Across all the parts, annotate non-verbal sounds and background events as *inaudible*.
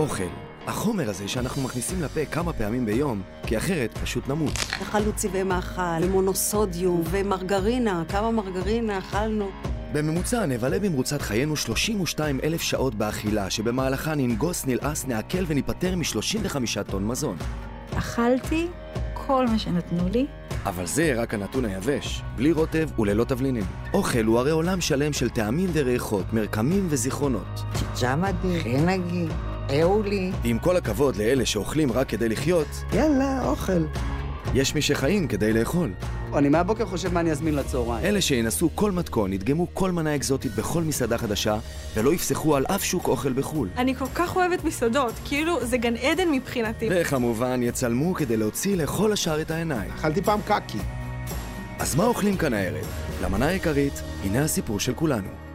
אוכל. החומר הזה שאנחנו מכניסים לפה כמה פעמים ביום, כי אחרת פשוט נמות. אכלנו צבעי מאכל, מונוסודיום ומרגרינה, כמה מרגרינה אכלנו. בממוצע נבלה במרוצת חיינו 32 אלף שעות באכילה, שבמהלכה ננגוס, נלעס, נעכל וניפטר מ-35 טון מזון. אכלתי כל מה שנתנו לי. אבל זה רק הנתון היבש, בלי רוטב וללא תבלינים. אוכל הוא הרי עולם שלם של טעמים וריחות, מרקמים וזיכרונות. ג'מדי, חנגי, אהולי. ועם כל הכבוד לאלה שאוכלים רק כדי לחיות, יאללה, אוכל. יש מי שחיים כדי לאכול. אני מהבוקר חושב מה אני אזמין לצהריים. אלה שינסו כל מתכון, ידגמו כל מנה אקזוטית בכל מסעדה חדשה, ולא יפסחו על אף שוק אוכל בחו"ל. אני כל כך אוהבת מסעדות, כאילו זה גן עדן מבחינתי. וכמובן, יצלמו כדי להוציא לכל השאר את העיניים. אכלתי פעם קקי. אז מה אוכלים כאן הערב? למנה העיקרית, הנה הסיפור של כולנו.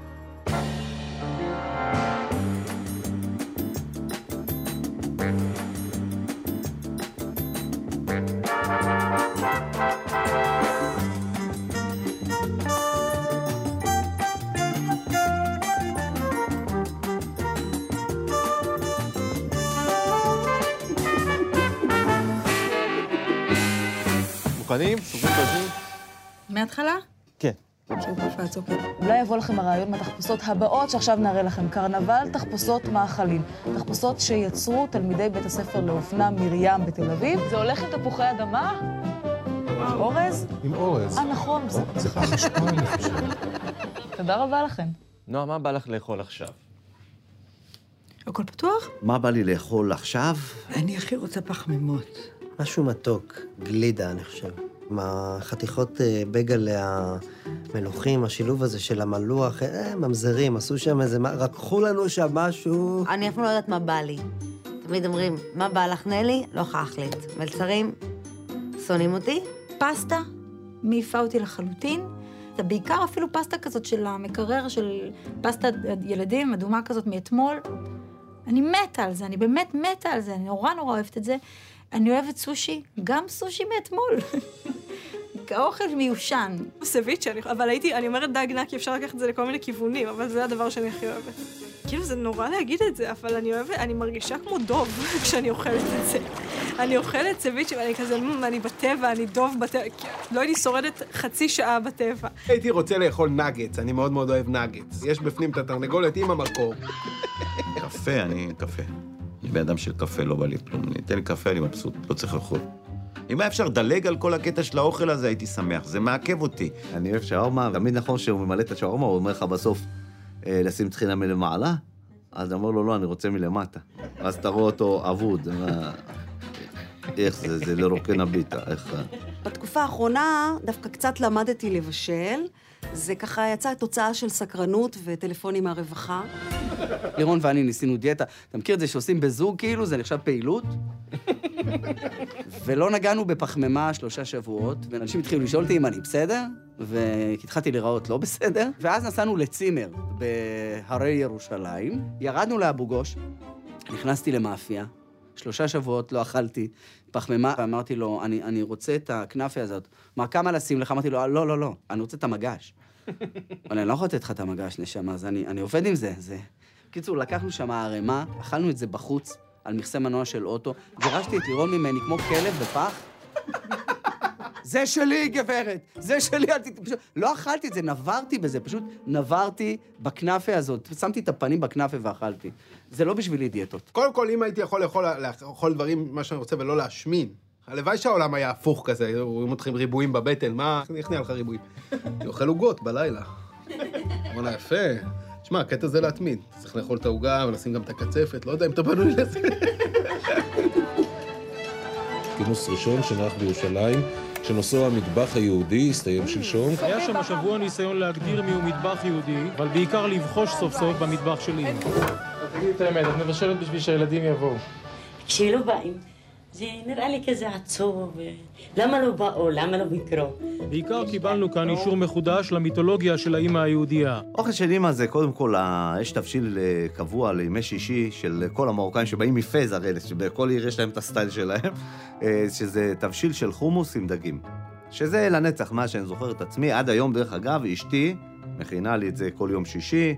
מההתחלה? כן. אולי יבוא לכם הרעיון מהתחפושות הבאות שעכשיו נראה לכם. קרנבל, תחפושות מאכלים. תחפושות שיצרו תלמידי בית הספר לאופנה מרים בתל אביב. זה הולך עם תפוחי אדמה? אורז? עם אורז. אה, נכון. זה- זה חשמל, אני חושב. תודה רבה לכם. נועה, מה בא לך לאכול עכשיו? הכל פתוח? מה בא לי לאכול עכשיו? אני הכי רוצה פחמימות. משהו מתוק, גלידה, אני חושב. עם החתיכות אה, בגלה המלוכים, השילוב הזה של המלוח, אה, ממזרים, עשו שם איזה, רקחו לנו שם משהו. אני אפילו לא יודעת מה בא לי. תמיד אומרים, מה בא לך נלי? לא יכולה להחליט. מלצרים, שונאים אותי? פסטה, מעיפה אותי לחלוטין. זה בעיקר אפילו פסטה כזאת של המקרר, של פסטה ילדים, אדומה כזאת מאתמול. אני מתה על זה, אני באמת מתה על זה, אני נורא נורא אוהבת את זה. אני אוהבת סושי, גם סושי מאתמול. *laughs* האוכל מיושן. סביצ'ה, אבל הייתי, אני אומרת דג נקי, אפשר לקחת את זה לכל מיני כיוונים, אבל זה הדבר שאני הכי אוהבת. כאילו, זה נורא להגיד את זה, אבל אני אוהבת, אני מרגישה כמו דוב *laughs* כשאני אוכלת את זה. אני אוכלת סביצ'ה ואני כזה, "מ, אני בטבע, אני דוב בטבע, לא הייתי שורדת חצי שעה בטבע. הייתי רוצה לאכול נגץ, אני מאוד מאוד אוהב נגץ. יש בפנים את התרנגולת עם המקור. קפה, אני קפה. אני בן אדם של קפה, לא בא לי כלום. תן לי קפה, אני מבסוט, לא צריך לאכול. אם היה אפשר לדלג על כל הקטע של האוכל הזה, הייתי שמח. זה מעכב אותי. אני אוהב שווארמה, תמיד נכון שהוא ממלא את השווארמה, הוא אומר לך בסוף, אה, לשים טחינה מלמעלה, אז אומר לו, לא, אני רוצה מלמטה. ואז אתה רואה אותו אבוד. מה- איך זה, זה לרוקן הביטה, איך... אה? בתקופה האחרונה דווקא קצת למדתי לבשל. זה ככה יצא תוצאה של סקרנות וטלפונים מהרווחה. לירון ואני ניסינו דיאטה. אתה מכיר את זה שעושים בזוג כאילו, זה נחשב פעילות? ולא נגענו בפחמימה שלושה שבועות, ואנשים התחילו לשאול אותי אם אני בסדר, והתחלתי להיראות לא בסדר, ואז נסענו לצימר בהרי ירושלים, ירדנו לאבו גוש, נכנסתי למאפיה, שלושה שבועות לא אכלתי פחמימה, ואמרתי לו, אני, אני רוצה את הכנאפה הזאת. מה, כמה לשים לך? אמרתי לו, לא, לא, לא, אני רוצה את המגש. *laughs* אבל אני לא יכול לתת לך את המגש, נשמה, אז אני, אני עובד עם זה, זה... בקיצור, לקחנו שם ערימה, אכלנו את זה בחוץ, על מכסה מנוע של אוטו, גירשתי את לירון ממני כמו כלב בפח. זה שלי, גברת, זה שלי, אל תת... פשוט, לא אכלתי את זה, נברתי בזה, פשוט נברתי בכנאפה הזאת, שמתי את הפנים בכנאפה ואכלתי. זה לא בשבילי דיאטות. קודם כל, אם הייתי יכול לאכול, לאכול דברים, מה שאני רוצה, ולא להשמין, הלוואי שהעולם היה הפוך כזה, היו מתחילים ריבועים בבטן, מה, איך נהיה לך ריבועים? אני אוכל עוגות בלילה. וואלה, יפה. שמע, הקטע זה להתמיד. צריך לאכול את העוגה ולשים גם את הקצפת, לא יודע אם אתה בנוי לזה. כינוס ראשון שנערך בירושלים, שנושאו המטבח היהודי הסתיים שלשום. היה שם השבוע ניסיון להגדיר מיהו מטבח יהודי, אבל בעיקר לבחוש סוף סוף במטבח של אימא. תגידי את האמת, את מבשלת בשביל שהילדים יבואו. כשלא באים, זה נראה לי כזה עצוב. למה לא באו? למה לא ביקרו? בעיקר קיבלנו כאן אישור מחודש למיתולוגיה של האימא היהודייה. אוכל של אימא זה קודם כל, ה- יש תבשיל אה, קבוע לימי שישי של כל המרוקאים שבאים מפז הרי, שבכל עיר יש להם את הסטייל שלהם, אה, שזה תבשיל של חומוס עם דגים. שזה לנצח, מה שאני זוכר את עצמי, עד היום, דרך אגב, אשתי מכינה לי את זה כל יום שישי,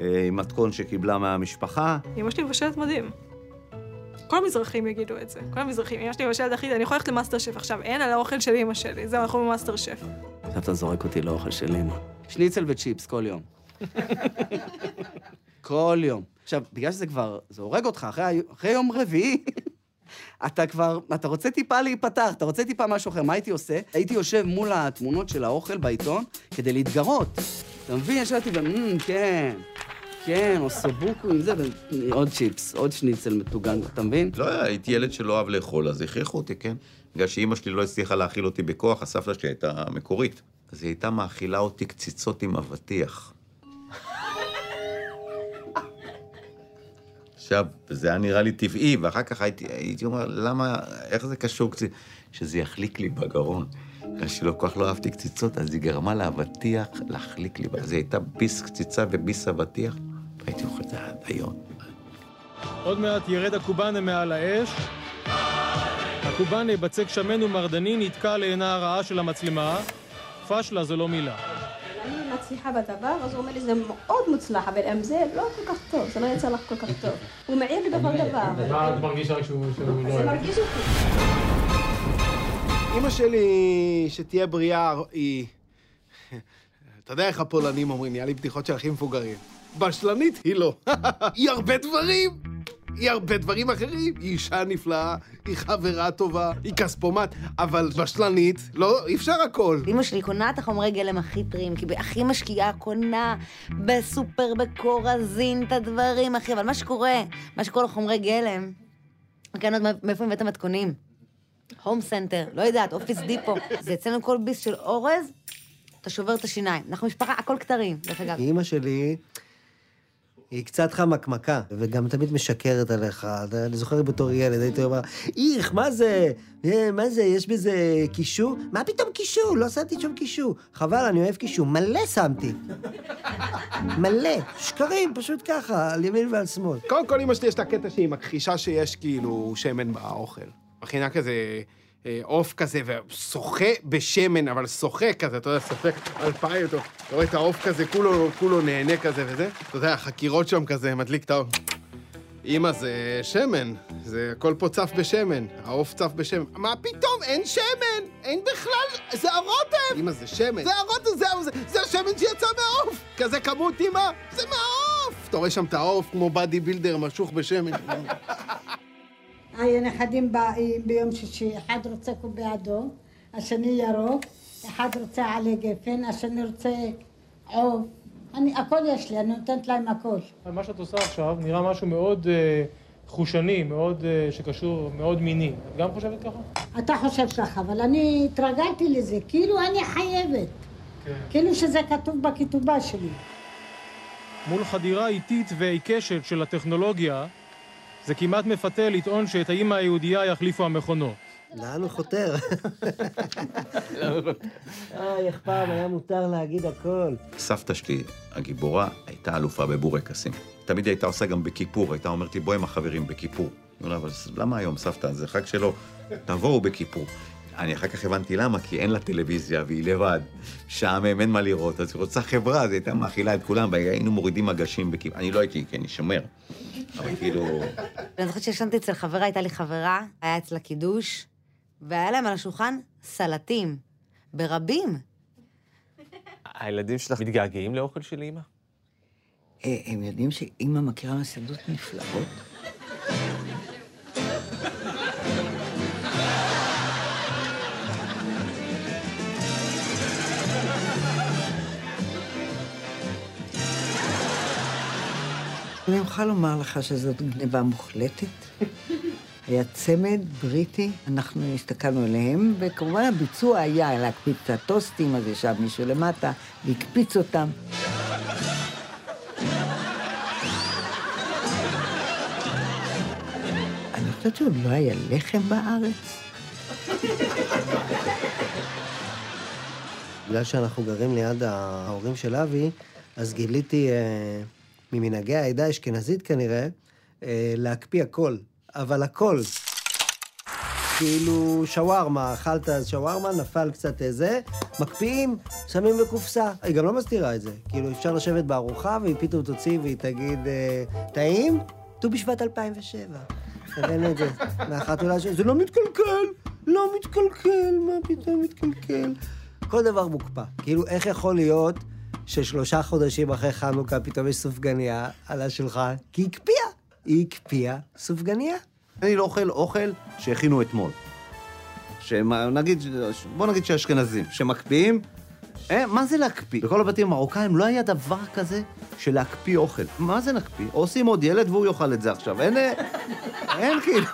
אה, עם מתכון שקיבלה מהמשפחה. אמא שלי מבשלת מדהים. כל המזרחים יגידו את זה. כל המזרחים. אמא שלי מבשלת הכי... אני יכולה ללכת למאסטר שף עכשיו. אין על האוכל של אמא שלי. זהו, אנחנו במאסטר שף. עכשיו אתה זורק אותי לאוכל של אמא. שניצל וצ'יפס כל יום. כל יום. עכשיו, בגלל שזה כבר, זה הורג אותך, אחרי, אחרי יום רביעי, אתה כבר, אתה רוצה טיפה להיפתח, אתה רוצה טיפה משהו אחר. מה הייתי עושה? הייתי יושב מול התמונות של האוכל בעיתון כדי להתגרות. אתה מבין? ישבתי ו... "מ, כן, כן, או סובוקו עם זה, ועוד צ'יפס, עוד שניצל מטוגן, אתה מבין? לא, הייתי ילד שלא אוהב לאכול, אז הכריחו אותי, כן? בגלל שאימא שלי לא הצליחה להאכיל אותי בכוח, הסבתא שלי הייתה מקורית. אז היא הייתה מאכילה אותי קציצות עם אבטיח. עכשיו, זה היה נראה לי טבעי, ואחר כך הייתי, הייתי אומר, למה, איך זה קשור קצת? שזה יחליק לי בגרון. בגלל שלא כל כך לא אהבתי קציצות, אז היא גרמה לאבטיח להחליק לי. אז היא הייתה ביס קציצה וביס אבטיח, והייתי אוכל את זה עד היום. עוד מעט ירד הקובאנה מעל האש. הקובאנה בצק שמן ומרדני נתקע לעינה הרעה של המצלמה. פשלה זו לא מילה. אני מצליחה בדבר, אז הוא אומר לי, זה מאוד מוצלח, אבל אם זה לא כל כך טוב, זה לא יצא לך כל כך טוב. הוא מעיר לי בכל דבר. מה את מרגישה שהוא לא זה מרגיז אותי. אימא שלי, שתהיה בריאה, היא... *laughs* אתה יודע איך הפולנים אומרים, נהיה לי בדיחות של הכי מבוגרים. בשלנית היא לא. *laughs* היא הרבה דברים! היא הרבה דברים אחרים. היא אישה נפלאה, היא חברה טובה, היא כספומט, אבל בשלנית, לא, אי אפשר הכל. אמא שלי קונה את החומרי גלם הכי טריים, כי היא הכי משקיעה, קונה בסופר, בקורזין, את הדברים, אחי. אבל מה שקורה, מה שקורה לחומרי גלם, כן, עוד מאיפה הבאת מתכונים? הום סנטר, לא יודעת, אופיס דיפו. זה אצלנו כל ביס של אורז, אתה שובר את השיניים. אנחנו משפחה, הכל כתרים, דרך אגב. אימא שלי, היא קצת חמקמקה, וגם תמיד משקרת עליך. אני זוכר בתור ילד, הייתי אומר, איך, מה זה? אה, מה זה, יש בזה קישוא? מה פתאום קישוא? לא שמתי שום קישוא. חבל, אני אוהב קישור. מלא שמתי. מלא. שקרים, פשוט ככה, על ימין ועל שמאל. קודם כל, אמא שלי יש את הקטע שהיא מכחישה שיש כאילו שמן באוכל. מכינה כזה עוף כזה, ושוחה בשמן, אבל שוחה כזה, אתה יודע, סופק אלפיים, אתה רואה את העוף כזה, כולו, כולו נהנה כזה וזה. אתה יודע, החקירות שם כזה, מדליק את העוף. אמא, זה שמן, זה הכל פה צף בשמן, העוף צף בשמן. מה פתאום, אין שמן, אין בכלל, זה הרוטב! אמא, זה שמן. זה הרוטב, זה, זה, זה השמן שיצא מהעוף! כזה כמות, אמא, זה מהעוף! אתה רואה שם את העוף כמו באדי בילדר משוך בשמן. *laughs* הנכדים באים ביום שישי, אחד רוצה קובי אדום, השני ירוק, אחד רוצה עלי גפן, השני רוצה עוף. אני, הכל יש לי, אני נותנת להם הכל. מה שאת עושה עכשיו נראה משהו מאוד אה, חושני, מאוד, אה, שקשור, מאוד מיני. את גם חושבת ככה? אתה חושב ככה, אבל אני התרגלתי לזה, כאילו אני חייבת. כן. כאילו שזה כתוב בכתובה שלי. מול חדירה איטית ועיקשת של הטכנולוגיה, זה כמעט מפתה לטעון שאת האימא היהודייה יחליפו המכונות. לאן הוא חותר? אוי, איך פעם היה מותר להגיד הכל. סבתא שלי, הגיבורה, הייתה אלופה בבורקסים. תמיד היא הייתה עושה גם בכיפור, הייתה אומרת לי, בוא עם החברים בכיפור. אני אומר לה, אבל למה היום, סבתא? זה חג שלו, תבואו בכיפור. אני אחר כך הבנתי למה, כי אין לה טלוויזיה והיא לבד. שעמם, אין מה לראות, אז היא רוצה חברה, אז היא הייתה מאכילה את כולם, והיינו מורידים מגשים בכיפור. אני לא הייתי, כי אני שומר. אבל כאילו... *laughs* אני זוכרת שישנתי אצל חברה, הייתה לי חברה, היה אצלה קידוש, והיה להם על השולחן סלטים, ברבים. הילדים שלך מתגעגעים לאוכל של אימא? אה, הם יודעים שאימא מכירה מסעדות נפלאות? אני יכולה לומר לך שזאת גניבה מוחלטת. היה צמד בריטי, אנחנו הסתכלנו עליהם, וכמובן הביצוע היה להקפיץ את הטוסטים, אז ישב מישהו למטה והקפיץ אותם. אני חושבת שעוד לא היה לחם בארץ. בגלל שאנחנו גרים ליד ההורים של אבי, אז גיליתי אה, ממנהגי העדה האשכנזית כנראה, אה, להקפיא הכל, אבל הכל. כאילו שווארמה, אכלת אז שווארמה, נפל קצת זה, מקפיאים, שמים בקופסה. היא גם לא מסתירה את זה. כאילו, אפשר לשבת בארוחה, והיא פתאום תוציא והיא תגיד, אה, טעים? ט"ו בשבט 2007. הראינו את זה *laughs* מהחתולה שלי, זה לא מתקלקל, לא מתקלקל, מה פתאום מתקלקל? כל דבר מוקפא. כאילו, איך יכול להיות ששלושה חודשים אחרי חנוכה פתאום יש סופגניה על השולחן? כי היא הקפיאה. היא הקפיאה סופגניה. אני לא אוכל אוכל שהכינו אתמול. שנגיד, בוא נגיד שאשכנזים, שמקפיאים, אה, מה זה להקפיא? בכל הבתים המרוקאים לא היה דבר כזה של להקפיא אוכל. מה זה להקפיא? עושים עוד ילד והוא יאכל את זה עכשיו. אין, אה, אין כאילו...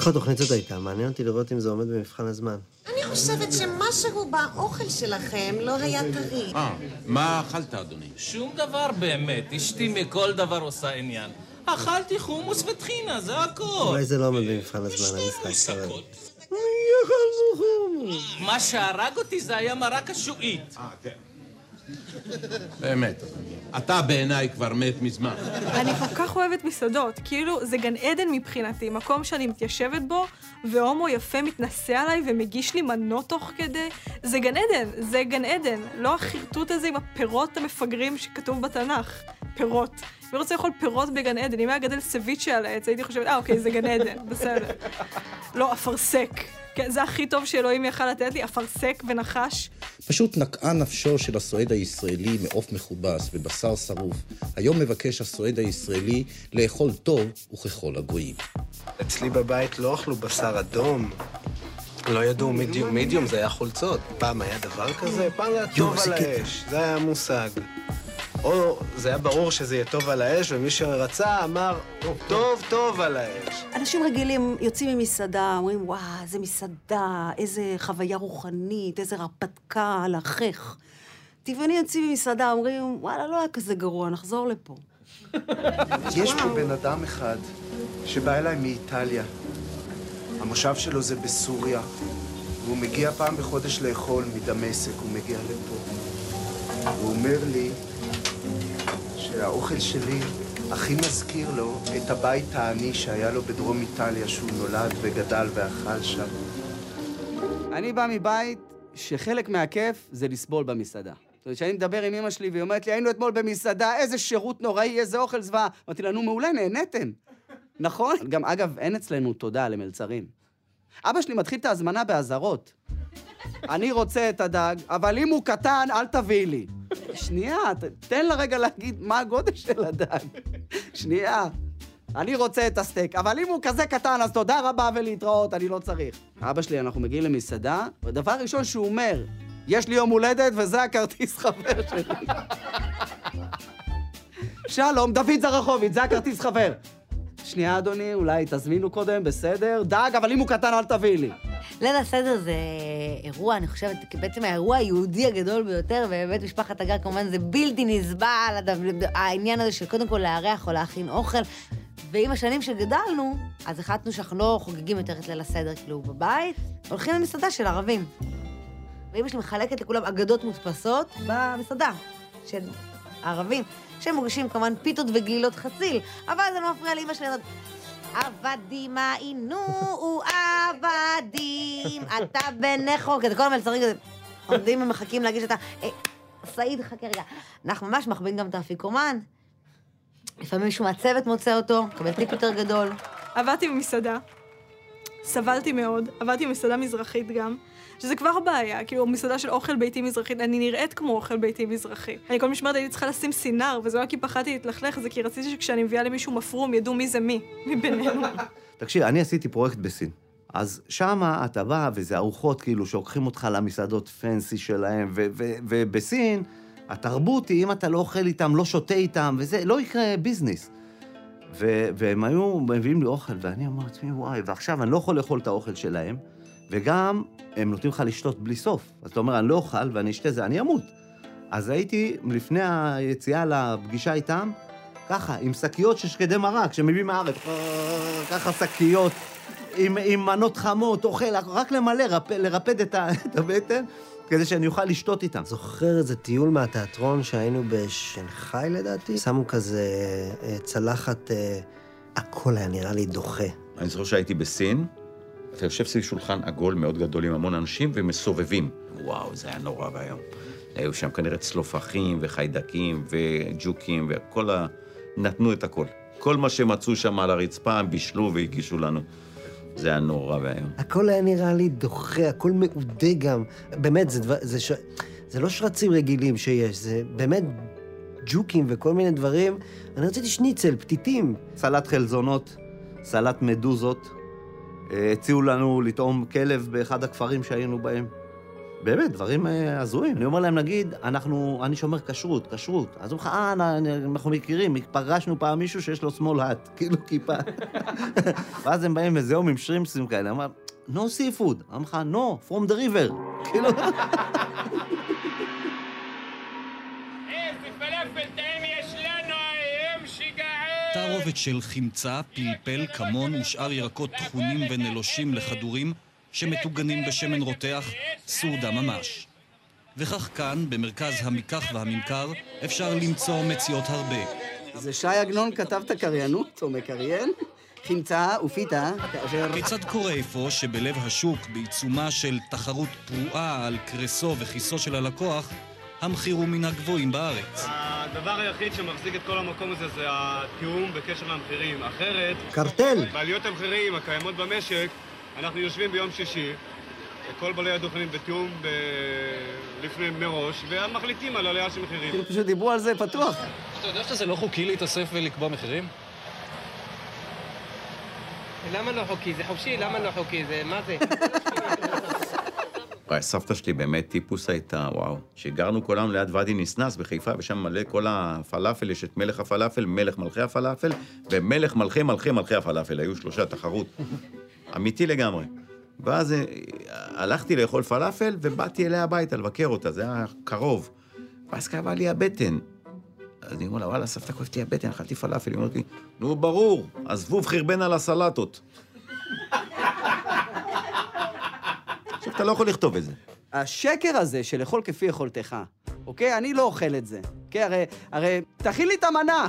אחלה תוכנית זאת הייתה, מעניין אותי לראות אם זה עומד במבחן הזמן. אני חושבת שמשהו באוכל שלכם לא היה טרי. אה, מה אכלת, אדוני? שום דבר באמת, אשתי מכל דבר עושה עניין. אכלתי חומוס וטחינה, זה הכל. אולי זה לא עומד במבחן הזמן, אתה רואה. מה שהרג אותי זה היה מרק השועית. אה, כן. באמת. אתה בעיניי כבר מת מזמן. אני כל כך אוהבת מסעדות, כאילו זה גן עדן מבחינתי, מקום שאני מתיישבת בו, והומו יפה מתנשא עליי ומגיש לי מנות תוך כדי. זה גן עדן, זה גן עדן. לא החרטוט הזה עם הפירות המפגרים שכתוב בתנ"ך. פירות. אני רוצה לאכול פירות בגן עדן. אם היה גדל סביצ'ה על העץ, הייתי חושבת, אה, אוקיי, זה גן עדן, בסדר. לא, אפרסק. כן, זה הכי טוב שאלוהים יכל לתת לי, אפרסק ונחש. פשוט נקעה נפשו של הסועד הישראלי מעוף מכובס ובשר שרוף. היום מבקש הסועד הישראלי לאכול טוב וככל הגויים. אצלי בבית לא אכלו בשר אדום. לא ידעו מידיום, מידיום זה היה חולצות. פעם היה דבר כזה? פעם היה טוב על האש, זה היה המושג. או זה היה ברור שזה יהיה טוב על האש, ומי שרצה אמר, טוב, טוב על האש. אנשים רגילים יוצאים ממסעדה, אומרים, וואו, איזה מסעדה, איזה חוויה רוחנית, איזה הרפתקה על החך. טבעוני יוצאים ממסעדה, אומרים, וואלה, לא היה כזה גרוע, נחזור לפה. יש פה בן אדם אחד שבא אליי מאיטליה. המושב שלו זה בסוריה, והוא מגיע פעם בחודש לאכול מדמשק, הוא מגיע לפה. הוא אומר לי שהאוכל שלי הכי מזכיר לו את הבית העני שהיה לו בדרום איטליה, שהוא נולד וגדל ואכל שם. אני בא מבית שחלק מהכיף זה לסבול במסעדה. זאת אומרת, כשאני מדבר עם אמא שלי והיא אומרת לי, היינו אתמול במסעדה, איזה שירות נוראי, איזה אוכל זוועה. אמרתי לה, נו, מעולה, נהניתם. נכון? גם, אגב, אין אצלנו תודה למלצרים. אבא שלי מתחיל את ההזמנה באזהרות. אני רוצה את הדג, אבל אם הוא קטן, אל תביאי לי. שנייה, תן לה רגע להגיד מה הגודל של הדג. שנייה. אני רוצה את הסטייק, אבל אם הוא כזה קטן, אז תודה רבה ולהתראות, אני לא צריך. אבא שלי, אנחנו מגיעים למסעדה, ודבר ראשון שהוא אומר, יש לי יום הולדת וזה הכרטיס חבר שלי. שלום, דוד זרחוביץ, זה הכרטיס חבר. שנייה, אדוני, אולי תזמינו קודם, בסדר? דג, אבל אם הוא קטן, אל תביאי לי. ליל הסדר זה אירוע, אני חושבת, בעצם האירוע היהודי הגדול ביותר, ובבית משפחת הגר כמובן זה בלתי נסבל, העניין הזה של קודם כל לארח או להכין אוכל. ועם השנים שגדלנו, אז החלטנו שאנחנו לא חוגגים יותר את ליל הסדר כאילו בבית, הולכים למסעדה של ערבים. ואמא שלי מחלקת לכולם אגדות מודפסות במסעדה של הערבים, שהם מוגשים כמובן פיתות וגלילות חציל, אבל זה לא מפריע לאמא שלי. עבדים היינו עבדים, *laughs* אתה בנכו, כזה כל המלצרים כזה עומדים ומחכים להגיש את ה... אה, סעיד, חכה רגע. אנחנו ממש מחביאים גם את האפיקומן. לפעמים מישהו מהצוות מוצא אותו, מקבל טיפ יותר גדול. עבדתי במסעדה, סבלתי מאוד, עבדתי במסעדה מזרחית גם, שזה כבר בעיה, כאילו מסעדה של אוכל ביתי מזרחית, אני נראית כמו אוכל ביתי מזרחי. אני כל משמרת הייתי צריכה לשים סינר, וזה לא כי פחדתי להתלכלך, זה כי רציתי שכשאני מביאה למישהו מפרום, ידעו מי זה מי, מבינינו. *laughs* תקשיב, אני עשיתי פרויקט בסין. אז שמה אתה בא, וזה ארוחות כאילו שלוקחים אותך למסעדות פנסי שלהם, ובסין, התרבות היא, אם אתה לא אוכל איתם, לא שותה איתם, וזה, לא יקרה ביזנס. ו- והם היו מביאים לי אוכל, ואני אומר לעצמי, וואי, ועכשיו אני לא יכול לאכול את האוכל שלהם, וגם הם נותנים לך לשתות בלי סוף. אז אתה אומר, אני לא אוכל ואני אשתה זה, אני אמות. אז הייתי, לפני היציאה לפגישה איתם, ככה, עם שקיות של שקדי מרק שמביאים מהארץ, ככה שקיות, עם, עם מנות חמות, אוכל, רק למלא, רפ, לרפד את *laughs* הבטן, כדי שאני אוכל לשתות איתם. זוכר איזה טיול מהתיאטרון שהיינו בשנגחאי לדעתי? שמו כזה אה, צלחת, אה, הכל היה נראה לי דוחה. אני זוכר שהייתי בסין, אתה יושב סביב שולחן עגול מאוד גדול עם המון אנשים ומסובבים. וואו, זה היה נורא ואיום. היו שם כנראה צלופחים וחיידקים וג'וקים וכל ה... נתנו את הכל. כל מה שמצאו שם על הרצפה הם בישלו והגישו לנו. זה היה נורא ואיום. הכל היה נראה לי דוחה, הכל מעודה גם. באמת, זה, דבר, זה, ש... זה לא שרצים רגילים שיש, זה באמת ג'וקים וכל מיני דברים. אני רציתי שניצל, פתיתים. סלט חלזונות, סלט מדוזות. אה, הציעו לנו לטעום כלב באחד הכפרים שהיינו בהם. באמת, דברים אה, הזויים. אני אומר להם, נגיד, אנחנו, אני שומר כשרות, כשרות. אז אומרים לך, אה, אנחנו מכירים, פגשנו פעם מישהו שיש לו small hat, *laughs* כאילו כיפה. *laughs* ואז הם באים וזהו עם שרימפסים כאלה, אמר, no seafood. אמר לך, no, from the river. *laughs* כאילו... תערובת של חמצה, פלפל, כמון ושאר ירקות טחונים ונלושים לכדורים שמטוגנים בשמן רותח, סעודה ממש. וכך כאן, במרכז המיקח והממכר, אפשר למצוא מציאות הרבה. זה שי עגנון כתב את הקריינות, או מקריין? חמצה ופיתה, כאשר... כיצד קורה אפוא שבלב השוק, בעיצומה של תחרות פרועה על קרסו וכיסו של הלקוח, המחיר הוא מן הגבוהים בארץ. הדבר היחיד שמחזיק את כל המקום הזה זה התיאום בקשר למחירים. אחרת... קרטל. בעליות המחירים הקיימות במשק, אנחנו יושבים ביום שישי, כל בעלי הדוכנים בתיאום ב... לפני מראש, ומחליטים על עלייה של מחירים. כאילו פשוט דיברו על זה פתוח. אתה יודע שזה לא חוקי להתאסף ולקבוע מחירים? למה לא חוקי? זה חופשי, למה לא חוקי? זה, מה זה? *laughs* וואי, סבתא שלי באמת טיפוס הייתה, וואו. שגרנו כולנו ליד ואדי ניסנאס בחיפה, ושם מלא כל הפלאפל, יש את מלך הפלאפל, מלך מלכי הפלאפל, ומלך מלכי מלכי מלכי הפלאפל, היו שלושה תחרות. *laughs* אמיתי לגמרי. ואז אה, הלכתי לאכול פלאפל, ובאתי אליה הביתה לבקר אותה, זה היה קרוב. ואז כאבה לי הבטן. אז אני אומר לה, וואלה, סבתא כואבת לי הבטן, אכלתי פלאפל. היא אומרת לי, נו, ברור, הזבוב חרבן על הסלטות. עכשיו, אתה לא יכול לכתוב את זה. השקר הזה של לאכול כפי יכולתך, אוקיי? אני לא אוכל את זה. אוקיי? הרי, הרי, תכין לי את המנה,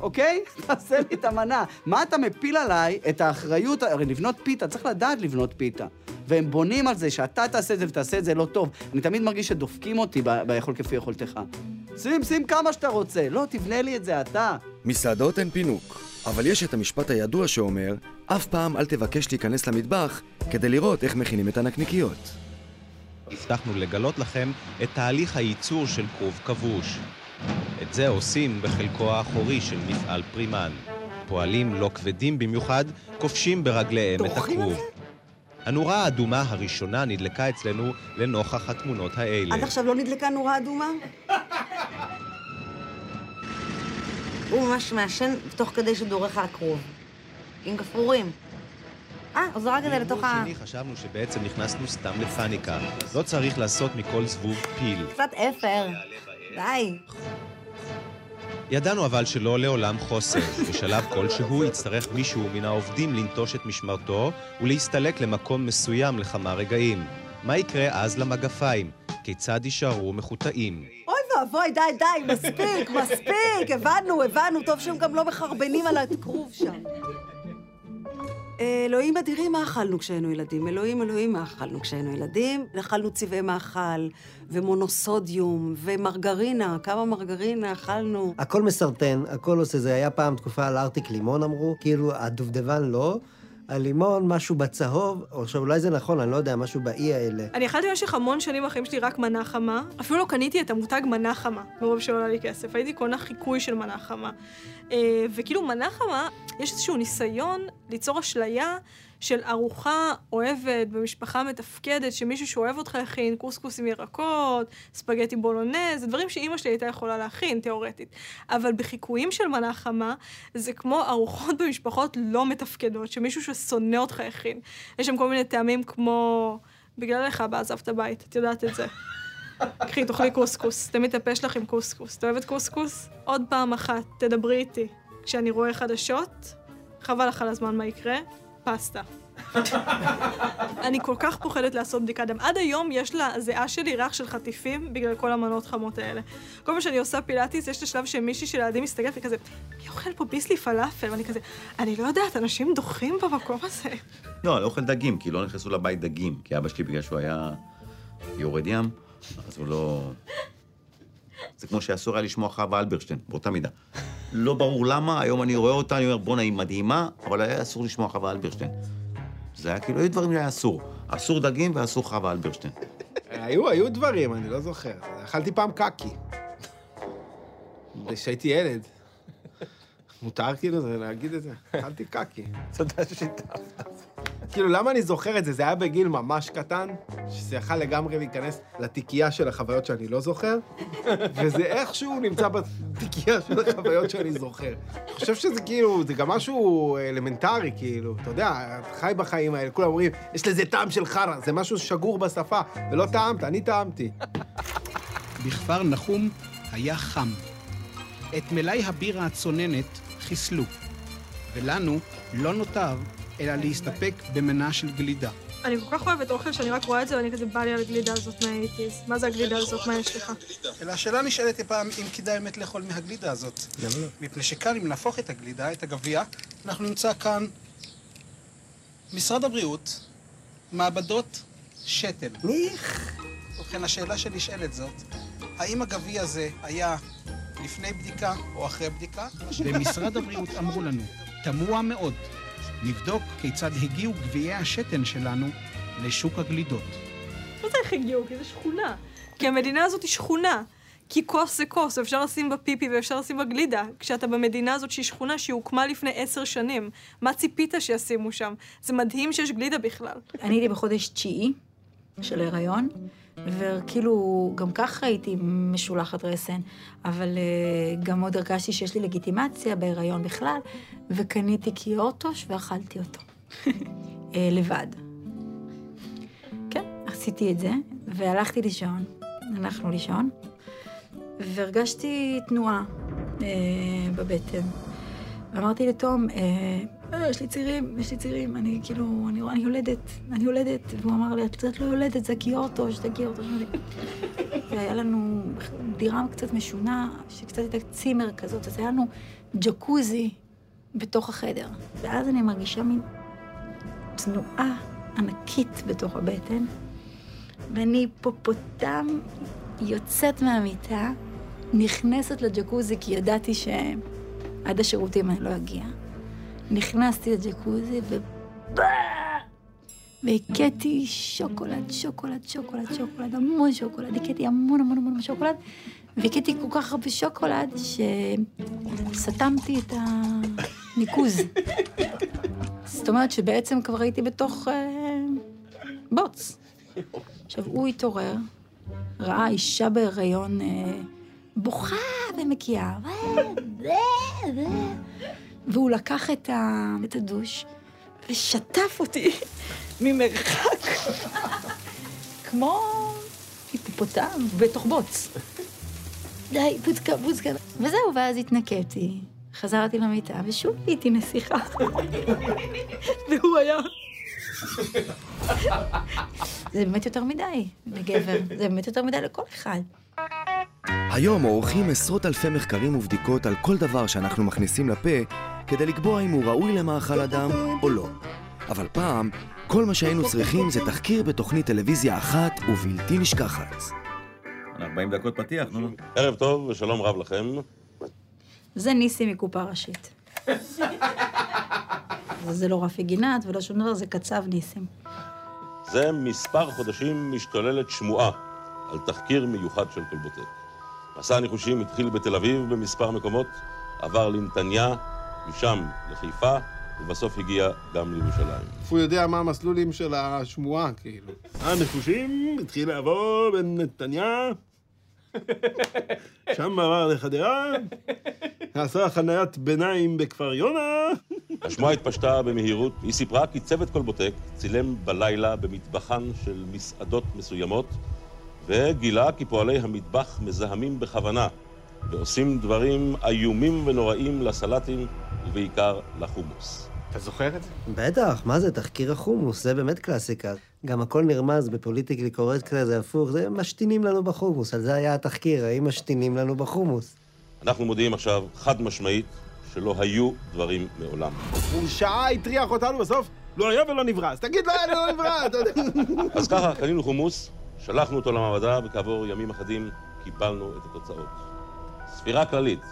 אוקיי? *laughs* תעשה לי את המנה. מה אתה מפיל עליי את האחריות, הרי לבנות פיתה, צריך לדעת לבנות פיתה. והם בונים על זה שאתה תעשה את זה ותעשה את זה לא טוב. אני תמיד מרגיש שדופקים אותי ב- ביכול כפי יכולתך. שים, שים כמה שאתה רוצה. לא, תבנה לי את זה אתה. מסעדות הן פינוק, אבל יש את המשפט הידוע שאומר, אף פעם אל תבקש להיכנס למטבח כדי לראות איך מכינים את הנקניקיות. הבטחנו לגלות לכם את תהליך הייצור של כרוב כבוש. את זה עושים בחלקו האחורי של מפעל פרימן. פועלים לא כבדים במיוחד כובשים ברגליהם את הכרוב. הנורה האדומה הראשונה נדלקה אצלנו לנוכח התמונות האלה. עד עכשיו לא נדלקה נורה אדומה? *laughs* הוא ממש מעשן תוך כדי שדורך על הכרוב. עם גפרורים. אה, זרק את זה לתוך ה... שני חשבנו שבעצם נכנסנו סתם לפאניקה. לא צריך לעשות מכל זבוב פיל. קצת אפר. די. ידענו אבל שלא לעולם חוסר. *laughs* בשלב כלשהו יצטרך מישהו מן העובדים לנטוש את משמרתו ולהסתלק למקום מסוים לכמה רגעים. מה יקרה אז למגפיים? כיצד יישארו מחוטאים? אוי ואבוי, די, די, מספיק, מספיק, הבנו, הבנו, טוב שהם גם לא מחרבנים על הכרוב שם. אלוהים אדירים, מה אכלנו כשהיינו ילדים? אלוהים, אלוהים, מה אכלנו כשהיינו ילדים? אכלנו צבעי מאכל, ומונוסודיום, ומרגרינה, כמה מרגרינה אכלנו. הכל מסרטן, הכל עושה, זה היה פעם תקופה על ארטיק לימון אמרו, כאילו הדובדבן לא, הלימון משהו בצהוב, או עכשיו אולי זה נכון, אני לא יודע, משהו באי האלה. אני אכלתי במשך המון שנים בחיים שלי רק מנה חמה. אפילו לא קניתי את המותג מנה חמה, מרוב שעולה לי כסף. הייתי קונה חיקוי של מנה חמה. אה, וכאילו מנה חמה, יש איזשהו ניסיון ליצור אשליה של ארוחה אוהבת במשפחה מתפקדת, שמישהו שאוהב אותך הכין, קוסקוס עם ירקות, ספגטי בולונז, זה דברים שאימא שלי הייתה יכולה להכין, תיאורטית. אבל בחיקויים של מנה חמה, זה כמו ארוחות במשפחות לא מתפקדות, שמישהו ששונא אותך הכין. יש שם כל מיני טעמים כמו... בגללך אבא עזב את הבית, את יודעת את זה. קחי, תאכלי קוסקוס, תמיד תטפש לך עם קוסקוס. את אוהבת קוסקוס? עוד פעם אחת, תדברי איתי. כשאני רואה חדשות, חבל לך על הזמן מה יקרה, פסטה. אני כל כך פוחדת לעשות בדיקת דם. עד היום יש לזיעה שלי ריח של חטיפים בגלל כל המנות חמות האלה. כל פעם שאני עושה פילאטיס, יש את השלב שמישהי של הילדים מסתכלת וכזה, מי אוכל פה ביסלי פלאפל? ואני כזה, אני לא יודעת, אנשים דוחים במקום הזה. לא, אני לא אוכל דגים, כי לא נכנסו לבית דגים. כי אבא שלי, בגלל שהוא היה יורד ים, אז הוא לא... זה כמו שאסור היה לשמוע חווה אלברשטיין, באותה מידה. לא ברור למה, היום אני רואה אותה, אני אומר, בואנה, היא מדהימה, אבל היה אסור לשמוע חווה אלברשטיין. זה היה כאילו, היו דברים שהיה אסור. אסור דגים ואסור חווה אלברשטיין. היו, היו דברים, אני לא זוכר. אכלתי פעם קקי. כשהייתי ילד. מותר כאילו זה להגיד את זה? אכלתי קקי. תודה ששיתפת. כאילו, למה אני זוכר את זה? זה היה בגיל ממש קטן, שזה יכל לגמרי להיכנס לתיקייה של החוויות שאני לא זוכר, *laughs* וזה איכשהו נמצא בתיקייה של החוויות שאני זוכר. אני חושב שזה כאילו, זה גם משהו אלמנטרי, כאילו, אתה יודע, חי בחיים האלה, כולם אומרים, יש לזה טעם של חרא, זה משהו שגור בשפה, ולא טעמת, אני טעמתי. בכפר נחום היה חם. את מלאי הבירה הצוננת חיסלו, ולנו לא נותר אלא להסתפק במנה של גלידה. אני כל כך אוהבת אוכל שאני רק רואה את זה ואני כזה בא לי על הגלידה הזאת מהאיטיז. מה זה הגלידה הזאת? מה יש לך? אלא השאלה נשאלת פעם אם כדאי באמת לאכול מהגלידה הזאת. למה לא? מפני שכאן, אם נהפוך את הגלידה, את הגביע, אנחנו נמצא כאן משרד הבריאות, מעבדות שתל. מיך. ובכן, השאלה שנשאלת זאת, האם הגביע הזה היה לפני בדיקה או אחרי בדיקה? במשרד הבריאות אמרו לנו, תמוה מאוד, נבדוק כיצד הגיעו גביעי השתן שלנו לשוק הגלידות. מה זה איך הגיעו? כי זה שכונה. כי המדינה הזאת היא שכונה. כי כוס זה כוס, ואפשר לשים בה פיפי ואפשר לשים בה גלידה. כשאתה במדינה הזאת שהיא שכונה שהיא הוקמה לפני עשר שנים. מה ציפית שישימו שם? זה מדהים שיש גלידה בכלל. אני הייתי בחודש תשיעי של הריון, וכאילו, גם ככה הייתי משולחת רסן, אבל uh, גם עוד הרגשתי שיש לי לגיטימציה בהיריון בכלל, וקניתי קיורטוש ואכלתי אותו. uh, *laughs* לבד. כן, עשיתי את זה, והלכתי לישון, הלכנו לישון, והרגשתי תנועה uh, בבטן. ואמרתי לתום, uh, אה, יש לי צירים, יש לי צירים, אני כאילו, אני, אני יולדת, אני יולדת. והוא אמר לי, את יודעת, לא יולדת, זה קיורטו, שזה קיורטו. והיה לנו דירה קצת משונה, שקצת הייתה צימר כזאת, אז היה לנו ג'קוזי בתוך החדר. ואז אני מרגישה מין תנועה ענקית בתוך הבטן, ואני היפופוטם יוצאת מהמיטה, נכנסת לג'קוזי, כי ידעתי שעד השירותים אני לא אגיע. נכנסתי לג'קוזי ובא! והכיתי שוקולד, שוקולד, שוקולד, שוקולד, המון שוקולד, הכיתי המון המון המון שוקולד, והכיתי כל כך הרבה שוקולד שסתמתי את הניקוז. זאת אומרת שבעצם כבר הייתי בתוך אה, בוץ. עכשיו, הוא התעורר, ראה אישה בהיריון אה, בוכה ומקיאה. והוא לקח את, ה... את הדוש ושטף אותי *laughs* ממרחק, *laughs* כמו היפופוטם בתוך בוץ. *laughs* די, בוצקה, בוצקה. וזהו, ואז התנקטי, חזרתי למיטה, ושוב הייתי נסיכה. והוא היה... זה באמת יותר מדי לגבר, זה באמת יותר מדי לכל אחד. היום עורכים עשרות אלפי מחקרים ובדיקות על כל דבר שאנחנו מכניסים לפה כדי לקבוע אם הוא ראוי למאכל אדם או לא. אבל פעם, כל מה שהיינו צריכים זה תחקיר בתוכנית טלוויזיה אחת ובלתי נשכחת. 40 דקות פתיח, נו. ערב טוב ושלום רב לכם. זה ניסי מקופה ראשית. *laughs* זה לא רפי גינת ולא שום דבר, זה קצב ניסים. זה מספר חודשים משתוללת שמועה על תחקיר מיוחד של כלבוטק. מסע הניחושים התחיל בתל אביב במספר מקומות, עבר לנתניה, משם לחיפה, ובסוף הגיע גם לירושלים. איפה הוא יודע מה המסלולים של השמועה, כאילו? הניחושים התחיל לעבור בנתניה, שם עבר לחדרה, עשה חניית ביניים בכפר יונה. השמועה התפשטה במהירות. היא סיפרה כי צוות כלבוטק צילם בלילה במטבחן של מסעדות מסוימות, וגילה כי פועלי המטבח מזהמים בכוונה, ועושים דברים איומים ונוראים לסלטים, ובעיקר לחומוס. אתה זוכר את זה? בטח, מה זה, תחקיר החומוס, זה באמת קלאסיקה. גם הכל נרמז בפוליטיקלי קורקט כזה, הפוך, זה משתינים לנו בחומוס, על זה היה התחקיר, האם משתינים לנו בחומוס. אנחנו מודיעים עכשיו, חד משמעית, שלא היו דברים מעולם. הוא שעה הטריח אותנו בסוף, לא היה ולא נברא. אז תגיד, לא היה ולא נברא, אתה יודע. אז ככה, קנינו חומוס, שלחנו אותו למעבדה, וכעבור ימים אחדים קיבלנו את התוצאות. ספירה כללית,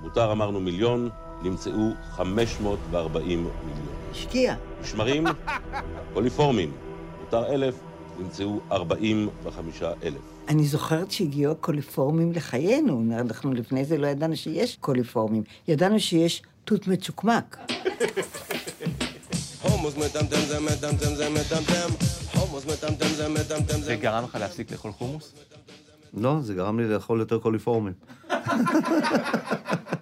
מותר אמרנו מיליון, נמצאו 540 מיליון. השקיע. משמרים, קוליפורמים, מותר אלף, נמצאו 45 אלף. אני זוכרת שהגיעו הקוליפורמים לחיינו. אנחנו לפני זה לא ידענו שיש קוליפורמים. ידענו שיש תות מצ'וקמק. זה גרם לך להפסיק לאכול חומוס? לא, זה גרם לי לאכול יותר קוליפורמים.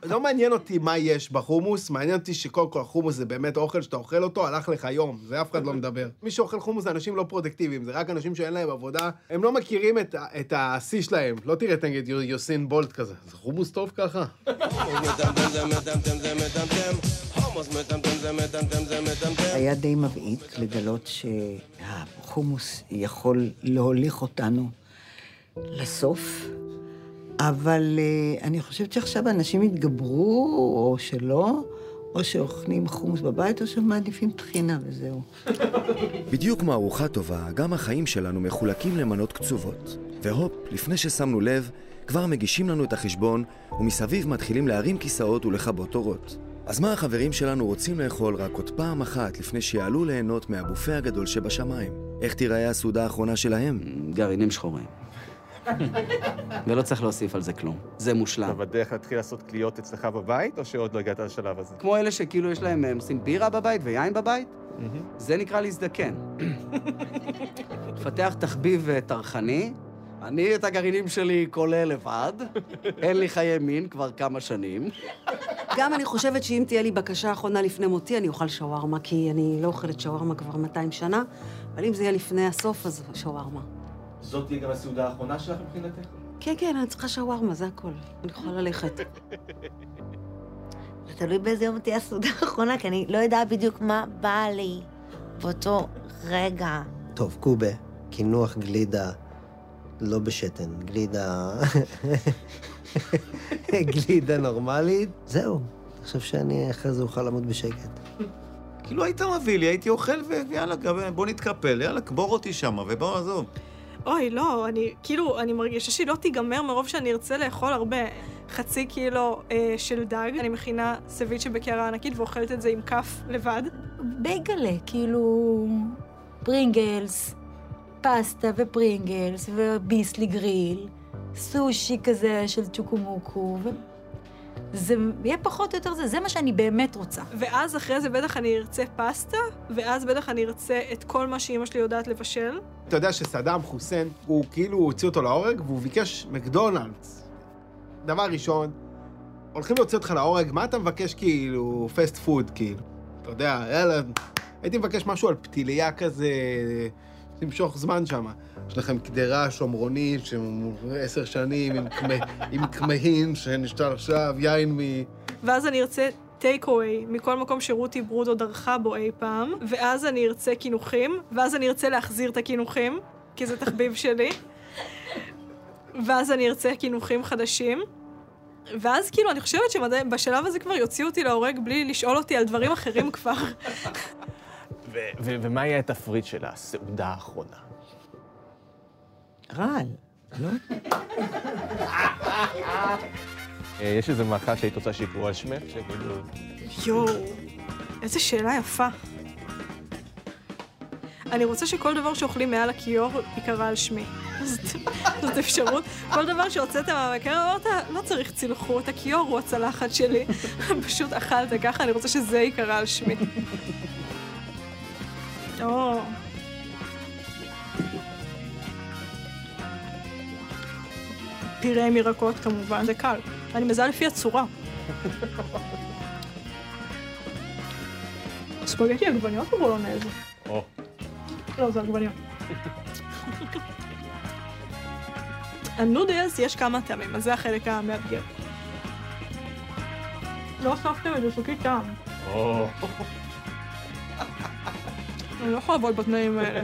לא מעניין אותי מה יש בחומוס, מעניין אותי שקודם כל החומוס זה באמת אוכל שאתה אוכל אותו, הלך לך יום, זה אף אחד לא מדבר. מי שאוכל חומוס זה אנשים לא פרודקטיביים, זה רק אנשים שאין להם עבודה, הם לא מכירים את, את השיא שלהם. לא תראה נגיד יו- יוסין בולט כזה, זה חומוס טוב ככה? היה די מבעית לגלות שהחומוס יכול להוליך אותנו לסוף, אבל אה, אני חושבת שעכשיו אנשים התגברו, או שלא, או שאוכלים חומוס בבית, או שמעדיפים טחינה וזהו. בדיוק כמו ארוחה טובה, גם החיים שלנו מחולקים למנות קצובות. והופ, לפני ששמנו לב, כבר מגישים לנו את החשבון, ומסביב מתחילים להרים כיסאות ולכבות אורות. אז מה החברים שלנו רוצים לאכול רק עוד פעם אחת לפני שיעלו ליהנות מהבופה הגדול שבשמיים? איך תיראה הסעודה האחרונה שלהם? גרעינים שחורים. ולא צריך להוסיף על זה כלום. זה מושלם. אתה בדרך להתחיל לעשות קניות אצלך בבית, או שעוד לא הגעת לשלב הזה? כמו אלה שכאילו יש להם, הם עושים בירה בבית ויין בבית, זה נקרא להזדקן. לפתח תחביב אה, טרחני, אני את הגרעינים שלי כולל לבד, אין לי חיי מין כבר כמה שנים. גם אני חושבת שאם תהיה לי בקשה אחרונה לפני מותי, אני אוכל שווארמה, כי אני לא אוכלת שווארמה כבר 200 שנה, אבל אם זה יהיה לפני הסוף, אז שווארמה. זאת תהיה גם הסעודה האחרונה שלך מבחינתך? כן, כן, אני צריכה שווארמה, זה הכל. אני יכולה ללכת. זה תלוי באיזה יום תהיה הסעודה האחרונה, כי אני לא יודעת בדיוק מה בא לי באותו רגע. טוב, קובה, קינוח גלידה, לא בשתן, גלידה... *laughs* גלידה נורמלית, זהו. אני חושב שאני אחרי זה אוכל למות בשקט. כאילו היית מביא לי, הייתי אוכל ויאללה, בוא נתקפל, יאללה, קבור אותי שמה ובוא, עזוב. אוי, לא, אני, כאילו, אני מרגישה שהיא לא תיגמר מרוב שאני ארצה לאכול הרבה. חצי קילו אה, של דג, אני מכינה סביצ'ה בקערה ענקית ואוכלת את זה עם כף לבד. בייגלה, כאילו... פרינגלס, פסטה ופרינגלס, וביסלי גריל, סושי כזה של צ'וקומוקו, ו... זה יהיה פחות או יותר זה, זה מה שאני באמת רוצה. ואז אחרי זה בטח אני ארצה פסטה, ואז בטח אני ארצה את כל מה שאימא שלי יודעת לבשל. אתה יודע שסדאם חוסיין, הוא כאילו הוציא אותו להורג והוא ביקש מקדונלדס. דבר ראשון, הולכים להוציא אותך להורג, מה אתה מבקש כאילו פסט פוד, כאילו? אתה יודע, יאללה, הייתי מבקש משהו על פתיליה כזה, למשוך זמן שם. יש לכם קדרה שומרונית עשר שנים עם כמה- עם כמהין שנשתל עכשיו, יין מ... ואז אני ארצה טייק אווי מכל מקום שרותי ברודו דרכה בו אי פעם, ואז אני ארצה קינוחים, ואז אני ארצה להחזיר את הקינוחים, כי זה תחביב שלי, ואז אני ארצה קינוחים חדשים, ואז כאילו אני חושבת שבשלב הזה כבר יוציאו אותי להורג בלי לשאול אותי על דברים אחרים כבר. ו- ו- ומה יהיה התפריט של הסעודה האחרונה? רעל, לא? אה, יש איזה מאכל שהיית רוצה שיקראו על שמך? שכאילו... יואו, איזה שאלה יפה. אני רוצה שכל דבר שאוכלים מעל הכיור ייקרא על שמי. זאת, זאת אפשרות. כל דבר שהוצאת מהמקרר, אמרת, לא צריך צלחות, הכיור הוא הצלחת שלי. *laughs* פשוט אכלת ככה, אני רוצה שזה ייקרא על שמי. או. פירה עם ירקות כמובן, זה קל. אני מזהה לפי הצורה. *laughs* ספגטי עגבניות או בולונז? או. לא, זה עגבניות. הנודלס *laughs* יש כמה טעמים, אז זה החלק המאתגר. לא הוספתם את זה שקית טעם. אני לא יכולה לעבוד בתנאים האלה.